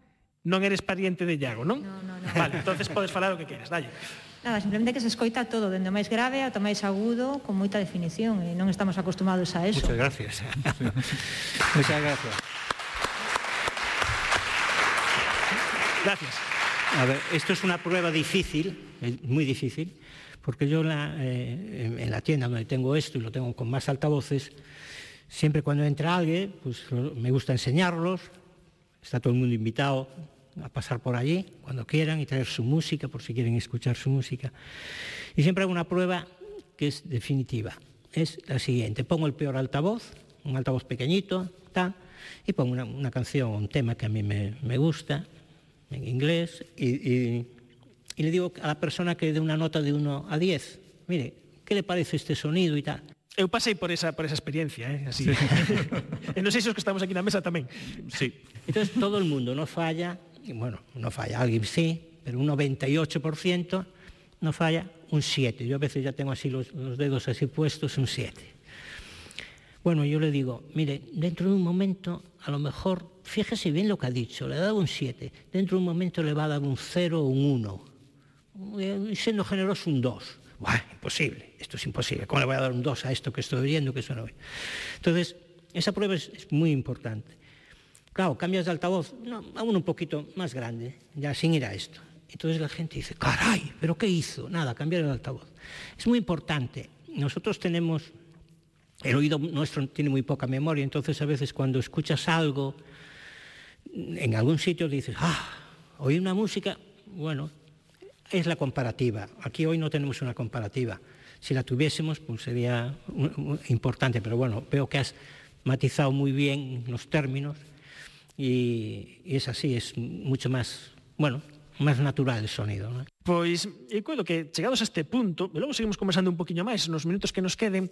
non eres pariente de Iago, non? No, no, no. Vale, entonces podes falar o que queres, dalle. Nada, simplemente que se escoita todo, dende o máis grave ata o máis agudo, con moita definición, e non estamos acostumados a eso. Muchas gracias. Muchas gracias. Gracias. A ver, esto es una prueba difícil, muy difícil, porque yo la, eh, en la tienda donde tengo esto y lo tengo con más altavoces, siempre cuando entra alguien, pues me gusta enseñarlos, Está todo el mundo invitado a pasar por allí cuando quieran y traer su música, por si quieren escuchar su música. Y siempre hago una prueba que es definitiva. Es la siguiente. Pongo el peor altavoz, un altavoz pequeñito, ta, y pongo una, una canción, un tema que a mí me, me gusta, en inglés, y, y, y, le digo a la persona que dé una nota de 1 a 10. Mire, ¿qué le parece este sonido y tal? Eu pasei por esa, por esa experiencia, eh? Así. e non sei se os que estamos aquí na mesa tamén. Sí. Entonces todo el mundo no falla, bueno, no falla, alguien sí, pero un 98% no falla, un 7. Yo a veces ya tengo así los, dedos así puestos, un 7. Bueno, yo le digo, mire, dentro de un momento, a lo mejor, fíjese bien lo que ha dicho, le ha dado un 7, dentro de un momento le va a dar un 0 o un 1. Y siendo generoso, un 2 Buah, imposible, esto es imposible, ¿cómo le voy a dar un 2 a esto que estoy no Entonces, esa prueba es, muy importante. Claro, cambias de altavoz, no, uno un poquito más grande, ya sin ir a esto. Entonces la gente dice, caray, ¿pero qué hizo? Nada, cambiar el altavoz. Es muy importante. Nosotros tenemos, el oído nuestro tiene muy poca memoria, entonces a veces cuando escuchas algo en algún sitio dices, ah, oí una música, bueno, es la comparativa. Aquí hoy no tenemos una comparativa. Si la tuviésemos, pues sería importante, pero bueno, veo que has matizado muy bien los términos y, y es así, es mucho más, bueno, máis natural o sonido. ¿no? Pois, eu coido que chegados a este punto, e logo seguimos conversando un poquinho máis nos minutos que nos queden,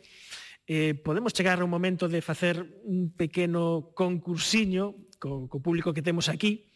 eh, podemos chegar ao momento de facer un pequeno concursiño co, co público que temos aquí,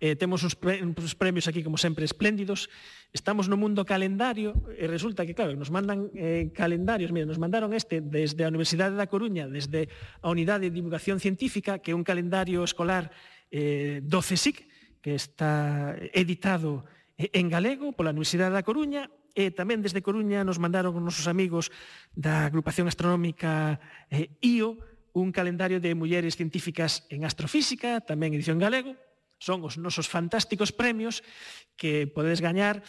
Eh, temos uns, pre uns premios aquí, como sempre, espléndidos. Estamos no mundo calendario e resulta que, claro, nos mandan eh, calendarios. Mira, nos mandaron este desde a Universidade da Coruña, desde a Unidade de Divulgación Científica, que é un calendario escolar eh, 12SIC, que está editado eh, en galego pola Universidade da Coruña e tamén desde Coruña nos mandaron os nosos amigos da agrupación astronómica eh, IO un calendario de mulleres científicas en astrofísica, tamén edición galego, Son os nosos fantásticos premios que podedes gañar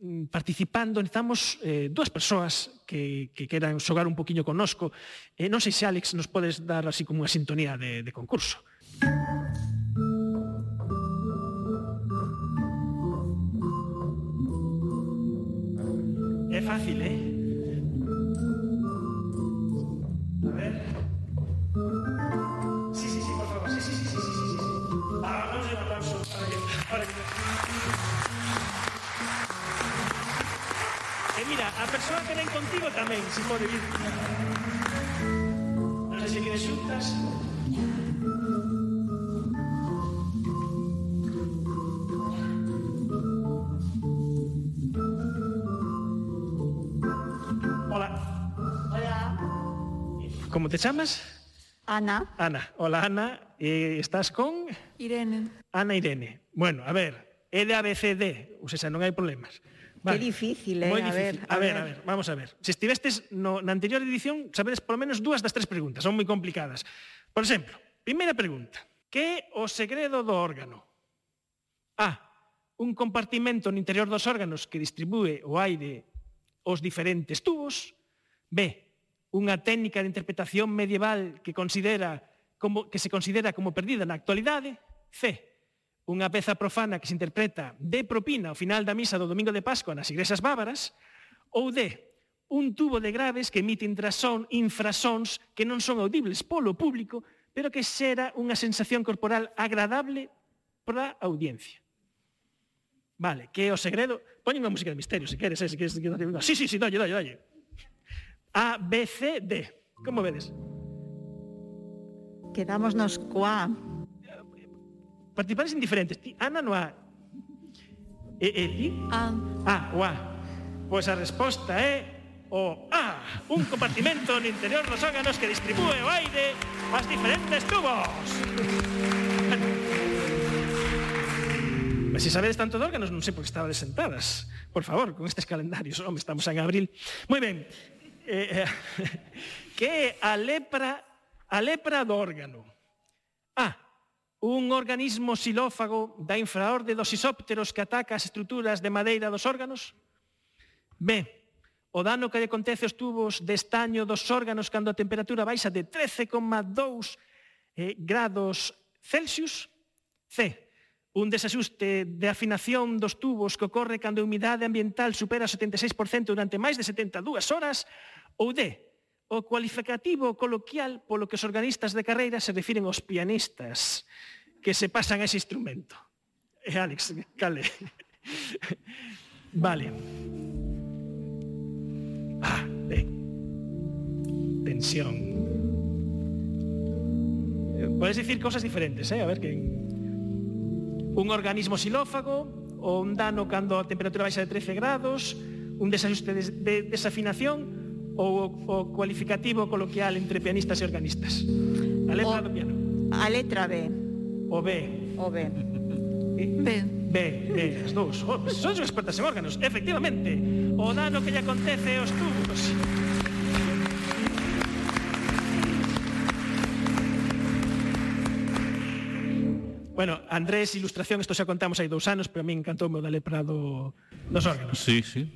mm, participando, necesitamos eh, dúas persoas que, que queran xogar un poquinho connosco. Eh, non sei se, Alex, nos podes dar así como unha sintonía de, de concurso. É fácil, eh? Mira, a persoa que ven contigo tamén, se pode vir. Non sei se queres xuntas. Hola. Hola. Como te chamas? Ana. Ana. Hola, Ana. Eh, estás con? Irene. Ana Irene. Bueno, a ver, é de ABCD, ou seja, non hai problemas. Vale. Difícil, eh? Moi difícil. A ver, a, a ver, ver, a ver, vamos a ver. Se estivestes no, na anterior edición, sabedes polo menos dúas das tres preguntas, son moi complicadas. Por exemplo, primeira pregunta. Que é o segredo do órgano? A. Un compartimento no interior dos órganos que distribúe o aire os diferentes tubos. B. Unha técnica de interpretación medieval que considera como que se considera como perdida na actualidade. C unha peza profana que se interpreta de propina ao final da misa do domingo de Pascua nas igrexas bávaras, ou de un tubo de graves que emite intrasón, infrasóns que non son audibles polo público, pero que xera unha sensación corporal agradable para a audiencia. Vale, que é o segredo? Poñen unha música de misterio, se queres, eh, se queres. Se queres sí, sí, sí, dolle, dolle, dolle. A, B, C, D. Como vedes? Quedámonos coa participantes indiferentes. Ti, Ana no A. E, e ti? A. A, o A. Pois a resposta é o A, un compartimento no interior dos órganos que distribúe o aire aos diferentes tubos. Mas se sabedes tanto de órganos, non sei por que estabades sentadas. Por favor, con estes calendarios, home, estamos en abril. Moi ben, eh, eh, que é a lepra, a lepra do órgano? Un organismo xilófago da infraorde dos isópteros que ataca as estruturas de madeira dos órganos? B. O dano que lle acontece aos tubos de estaño dos órganos cando a temperatura baixa de 13,2 eh, grados Celsius. C. Un desaxuste de afinación dos tubos que ocorre cando a humidade ambiental supera o 76% durante máis de 72 horas. Ou D o cualificativo coloquial polo que os organistas de carreira se refiren aos pianistas que se pasan a ese instrumento. E Alex, cale. Vale. Ah, ben. Tensión. Podes dicir cousas diferentes, eh? A ver que un organismo xilófago ou un dano cando a temperatura baixa de 13 grados, un desajuste de, de desafinación ou o cualificativo coloquial entre pianistas e organistas. A letra o, do piano. A letra B. O B. O B. B. B, B, as dous. Oh, son os expertas en órganos, efectivamente. O dano que lle acontece aos tubos. Bueno, Andrés, ilustración, isto xa contamos hai dous anos, pero a mí encantoume o da lepra do, dos órganos. Sí, sí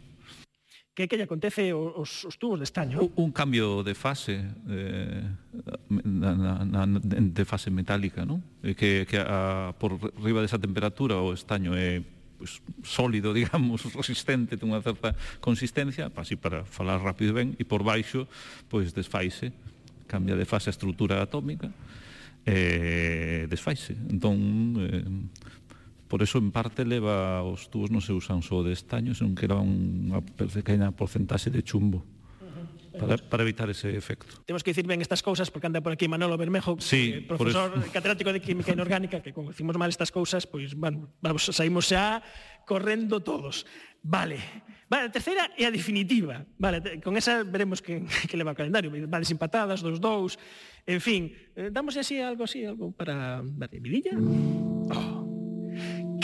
que que lle acontece os, os tubos de estaño? Un cambio de fase eh, na, na, na, de fase metálica, non? Que, que a, por riba desa temperatura o estaño é pues, sólido, digamos, resistente, ten unha certa consistencia, así para falar rápido ben, e por baixo, pois desfaise, cambia de fase a estrutura atómica, eh, desfaise. Entón, eh, Por eso, en parte, leva os tubos non se usan só de estaño, senón que era unha pequena porcentaxe de chumbo para, para evitar ese efecto. Temos que dicir ben estas cousas porque anda por aquí Manolo Bermejo, sí, eh, profesor catedrático de química inorgánica, que como decimos mal estas cousas, pois bueno, vamos, saímos xa correndo todos. Vale. Vale, a terceira é a definitiva. Vale, con esa veremos que, que leva o calendario. Vales empatadas, dos dous, en fin. Eh, damos así algo así, algo para... Vale, vidilla? Oh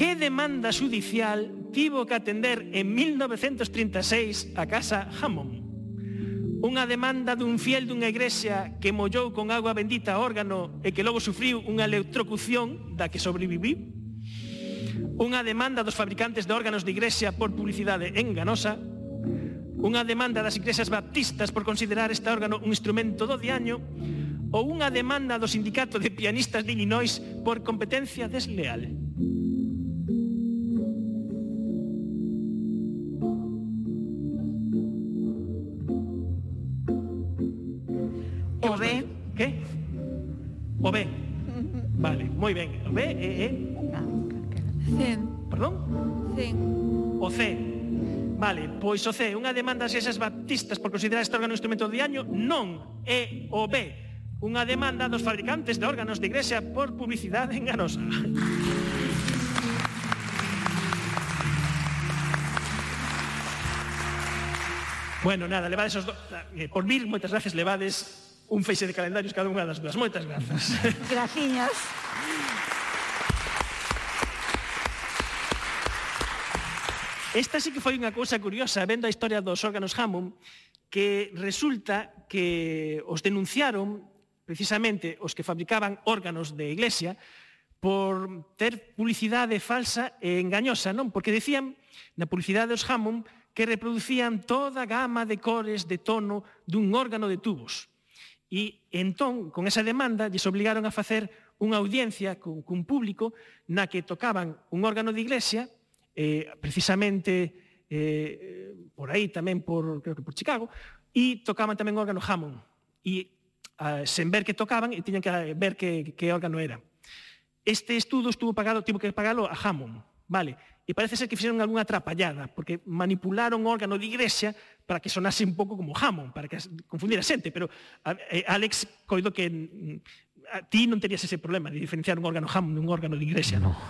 que demanda judicial tivo que atender en 1936 a Casa Hammond? Unha demanda dun fiel dunha igrexa que mollou con agua bendita órgano e que logo sufriu unha electrocución da que sobreviviu? Unha demanda dos fabricantes de órganos de igrexa por publicidade enganosa? Unha demanda das igrexas baptistas por considerar este órgano un instrumento do diaño? Ou unha demanda do sindicato de pianistas de Illinois por competencia desleal? moi ben. B e E. ¿Eh, eh? Cen. Perdón? Cen. O C. Vale, pois o C, unha demanda ás esas baptistas por considerar este órgano instrumento de año non é o B. Unha demanda dos fabricantes de órganos de igrexa por publicidade enganosa. bueno, nada, levades os do... Eh, por mil, moitas gracias, levades un feixe de calendarios cada unha das dúas. Moitas grazas. Graciñas. Esta sí que foi unha cousa curiosa, vendo a historia dos órganos Hammond, que resulta que os denunciaron precisamente os que fabricaban órganos de iglesia por ter publicidade falsa e engañosa, non? Porque decían na publicidade dos Hammond que reproducían toda a gama de cores de tono dun órgano de tubos. E entón, con esa demanda, lles obligaron a facer unha audiencia cun, cun público na que tocaban un órgano de iglesia, eh, precisamente eh, por aí tamén, por, creo que por Chicago, e tocaban tamén o órgano Hammond. E ah, sen ver que tocaban, e tiñan que eh, ver que, que órgano era. Este estudo estuvo pagado, tivo que pagalo a Hammond. Vale, e parece ser que fixeron algunha atrapallada, porque manipularon o órgano de igrexa para que sonase un pouco como Hammond, para que confundira xente, pero a, Alex coido que mm, a, ti non terías ese problema de diferenciar un órgano Hammond dun órgano de igrexa. No.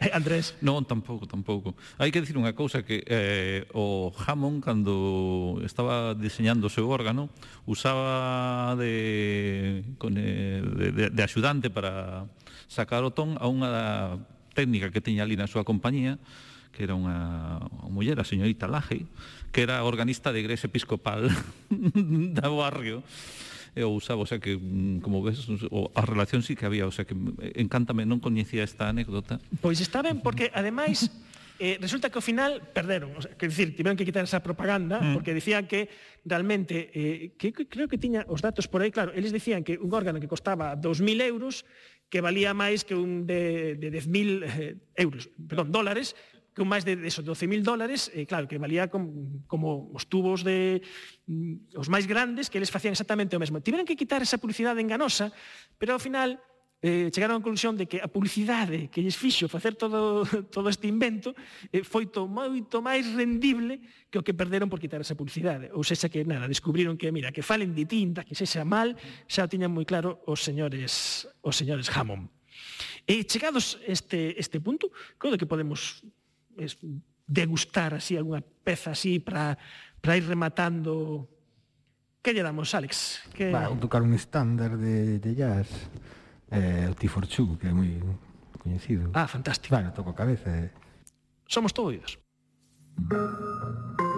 Eh, Andrés. Non, tampouco, tampouco. Hai que dicir unha cousa que eh, o Hammond, cando estaba diseñando o seu órgano, usaba de, con, eh, de, de, de axudante para sacar o ton a unha técnica que tiña ali na súa compañía, que era unha, unha muller, a señorita Laje, que era organista de igrexa episcopal da barrio e o usaba, o sea que mm, como ves, o, a relación sí que había, o sea que encántame, non coñecía esta anécdota. Pois está ben, porque ademais eh, resulta que ao final perderon, o sea, que decir, tiveron que quitar esa propaganda mm. porque decían que realmente eh, que, que creo que tiña os datos por aí, claro, eles decían que un órgano que costaba 2000 euros que valía máis que un de, de 10.000 eh, euros, perdón, dólares, que un máis de, de 12.000 dólares, eh, claro, que valía como, como os tubos de mm, os máis grandes que eles facían exactamente o mesmo. Tiveron que quitar esa publicidade enganosa, pero ao final eh, chegaron á conclusión de que a publicidade que lles fixo facer todo, todo este invento eh, foi to moito máis rendible que o que perderon por quitar esa publicidade. Ou sexa que, nada, descubriron que, mira, que falen de tinta, que sexa mal, xa o tiñan moi claro os señores, os señores Hammond. E chegados este, este punto, creo que podemos es, degustar así algunha peza así para para ir rematando Que lle damos, Alex? Que... Va, tocar un estándar de, de jazz eh, o Tiforchu, que é moi coñecido. Ah, fantástico. Bueno, toco a cabeza. Eh. Somos todo oídos. Mm.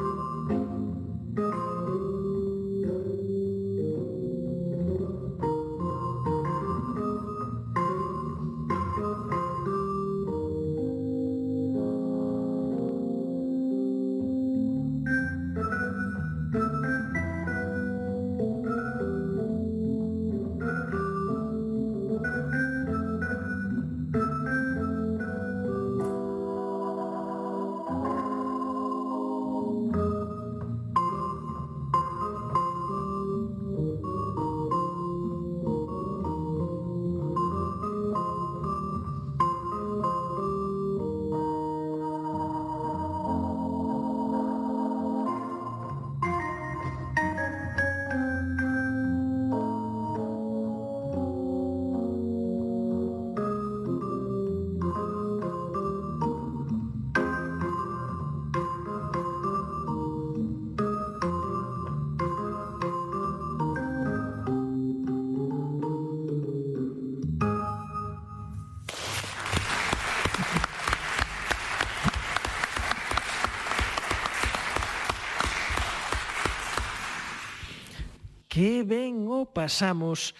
o pasamos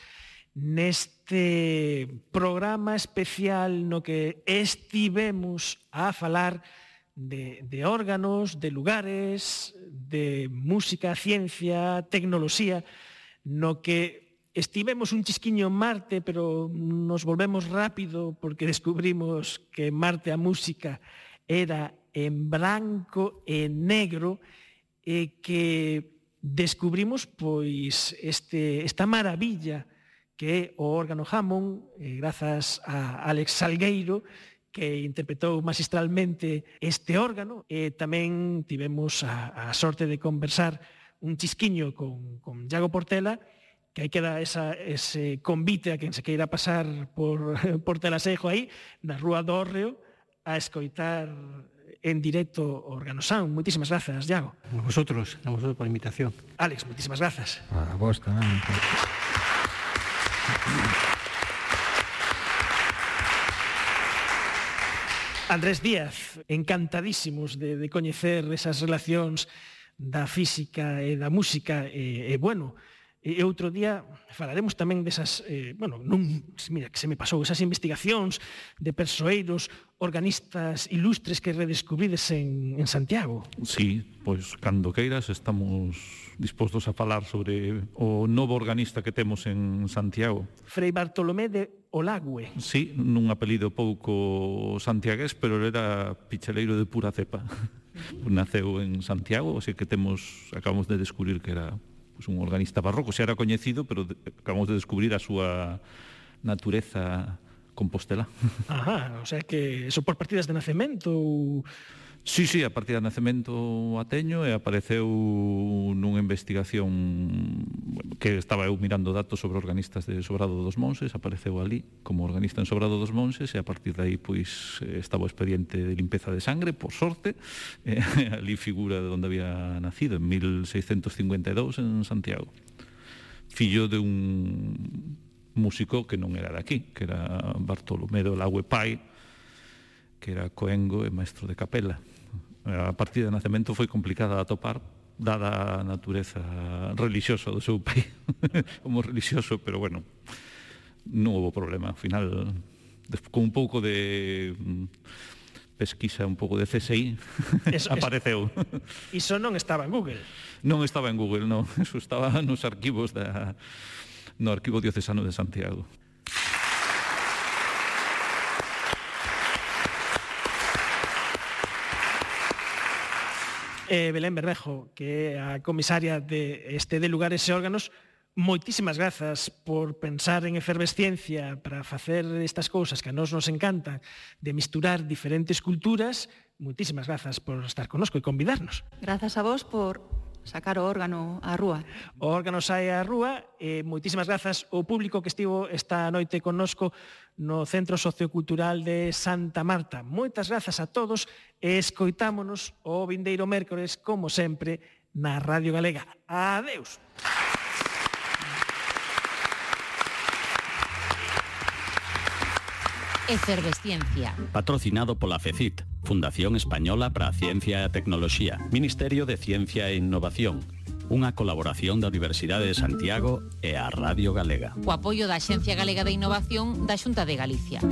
neste programa especial no que estivemos a falar de, de órganos, de lugares, de música, ciencia, tecnoloxía, no que estivemos un chisquiño en Marte, pero nos volvemos rápido porque descubrimos que en Marte a música era en branco e negro e que descubrimos pois este, esta maravilla que é o órgano Hammond, eh, grazas a Alex Salgueiro, que interpretou magistralmente este órgano. E tamén tivemos a, a sorte de conversar un chisquiño con, con Iago Portela que aí queda esa, ese convite a quen se queira pasar por Portela Sejo aí, na Rúa do Orreo, a escoitar en directo Organosound. Moitísimas grazas, Iago. A vosotros, a vosotros por invitación. Alex, moitísimas grazas. A vos tamén. Andrés Díaz, encantadísimos de, de coñecer esas relacións da física e da música e, e bueno, E outro día falaremos tamén desas, eh, bueno, non, mira, que se me pasou, esas investigacións de persoeiros, organistas ilustres que redescubrides en, en Santiago. Sí, pois cando queiras estamos dispostos a falar sobre o novo organista que temos en Santiago. Frei Bartolomé de Olague. Sí, nun apelido pouco santiagués, pero era picheleiro de pura cepa. Naceu en Santiago, así que temos acabamos de descubrir que era pues, un organista barroco, xa era coñecido, pero acabamos de descubrir a súa natureza Compostela. Ajá, o sea que eso por partidas de nacemento ou Sí, sí, a partir do nacemento a teño e apareceu nunha investigación que estaba eu mirando datos sobre organistas de Sobrado dos Monses, apareceu ali como organista en Sobrado dos Monses e a partir de aí pois estaba o expediente de limpeza de sangre, por sorte, e, ali figura de onde había nacido en 1652 en Santiago. Fillo de un músico que non era de aquí, que era Bartolomé do Lague Pai, que era coengo e maestro de capela. Eh, a partida de nacemento foi complicada de atopar dada a natureza religiosa do seu pai como religioso, pero bueno, non houve problema. Ao final, con un pouco de mm, pesquisa un pouco de CSI, eso, apareceu. Iso non estaba en Google? Non estaba en Google, non. Eso estaba nos arquivos da, no arquivo diocesano de Santiago. eh, Belén Bermejo, que é a comisaria de este de lugares e órganos, moitísimas grazas por pensar en efervesciencia para facer estas cousas que a nós nos encantan, de misturar diferentes culturas. Moitísimas grazas por estar conosco e convidarnos. Grazas a vos por sacar o órgano á rúa. O órgano sai á rúa e moitísimas grazas ao público que estivo esta noite connosco no Centro Sociocultural de Santa Marta. Moitas grazas a todos e escoitámonos o vindeiro mércores, como sempre, na Radio Galega. Adeus. Efervesciencia. Patrocinado pola FECIT, Fundación Española para a Ciencia e a Tecnoloxía, Ministerio de Ciencia e Innovación, unha colaboración da Universidade de Santiago e a Radio Galega. O apoio da Xencia Galega de Innovación da Xunta de Galicia.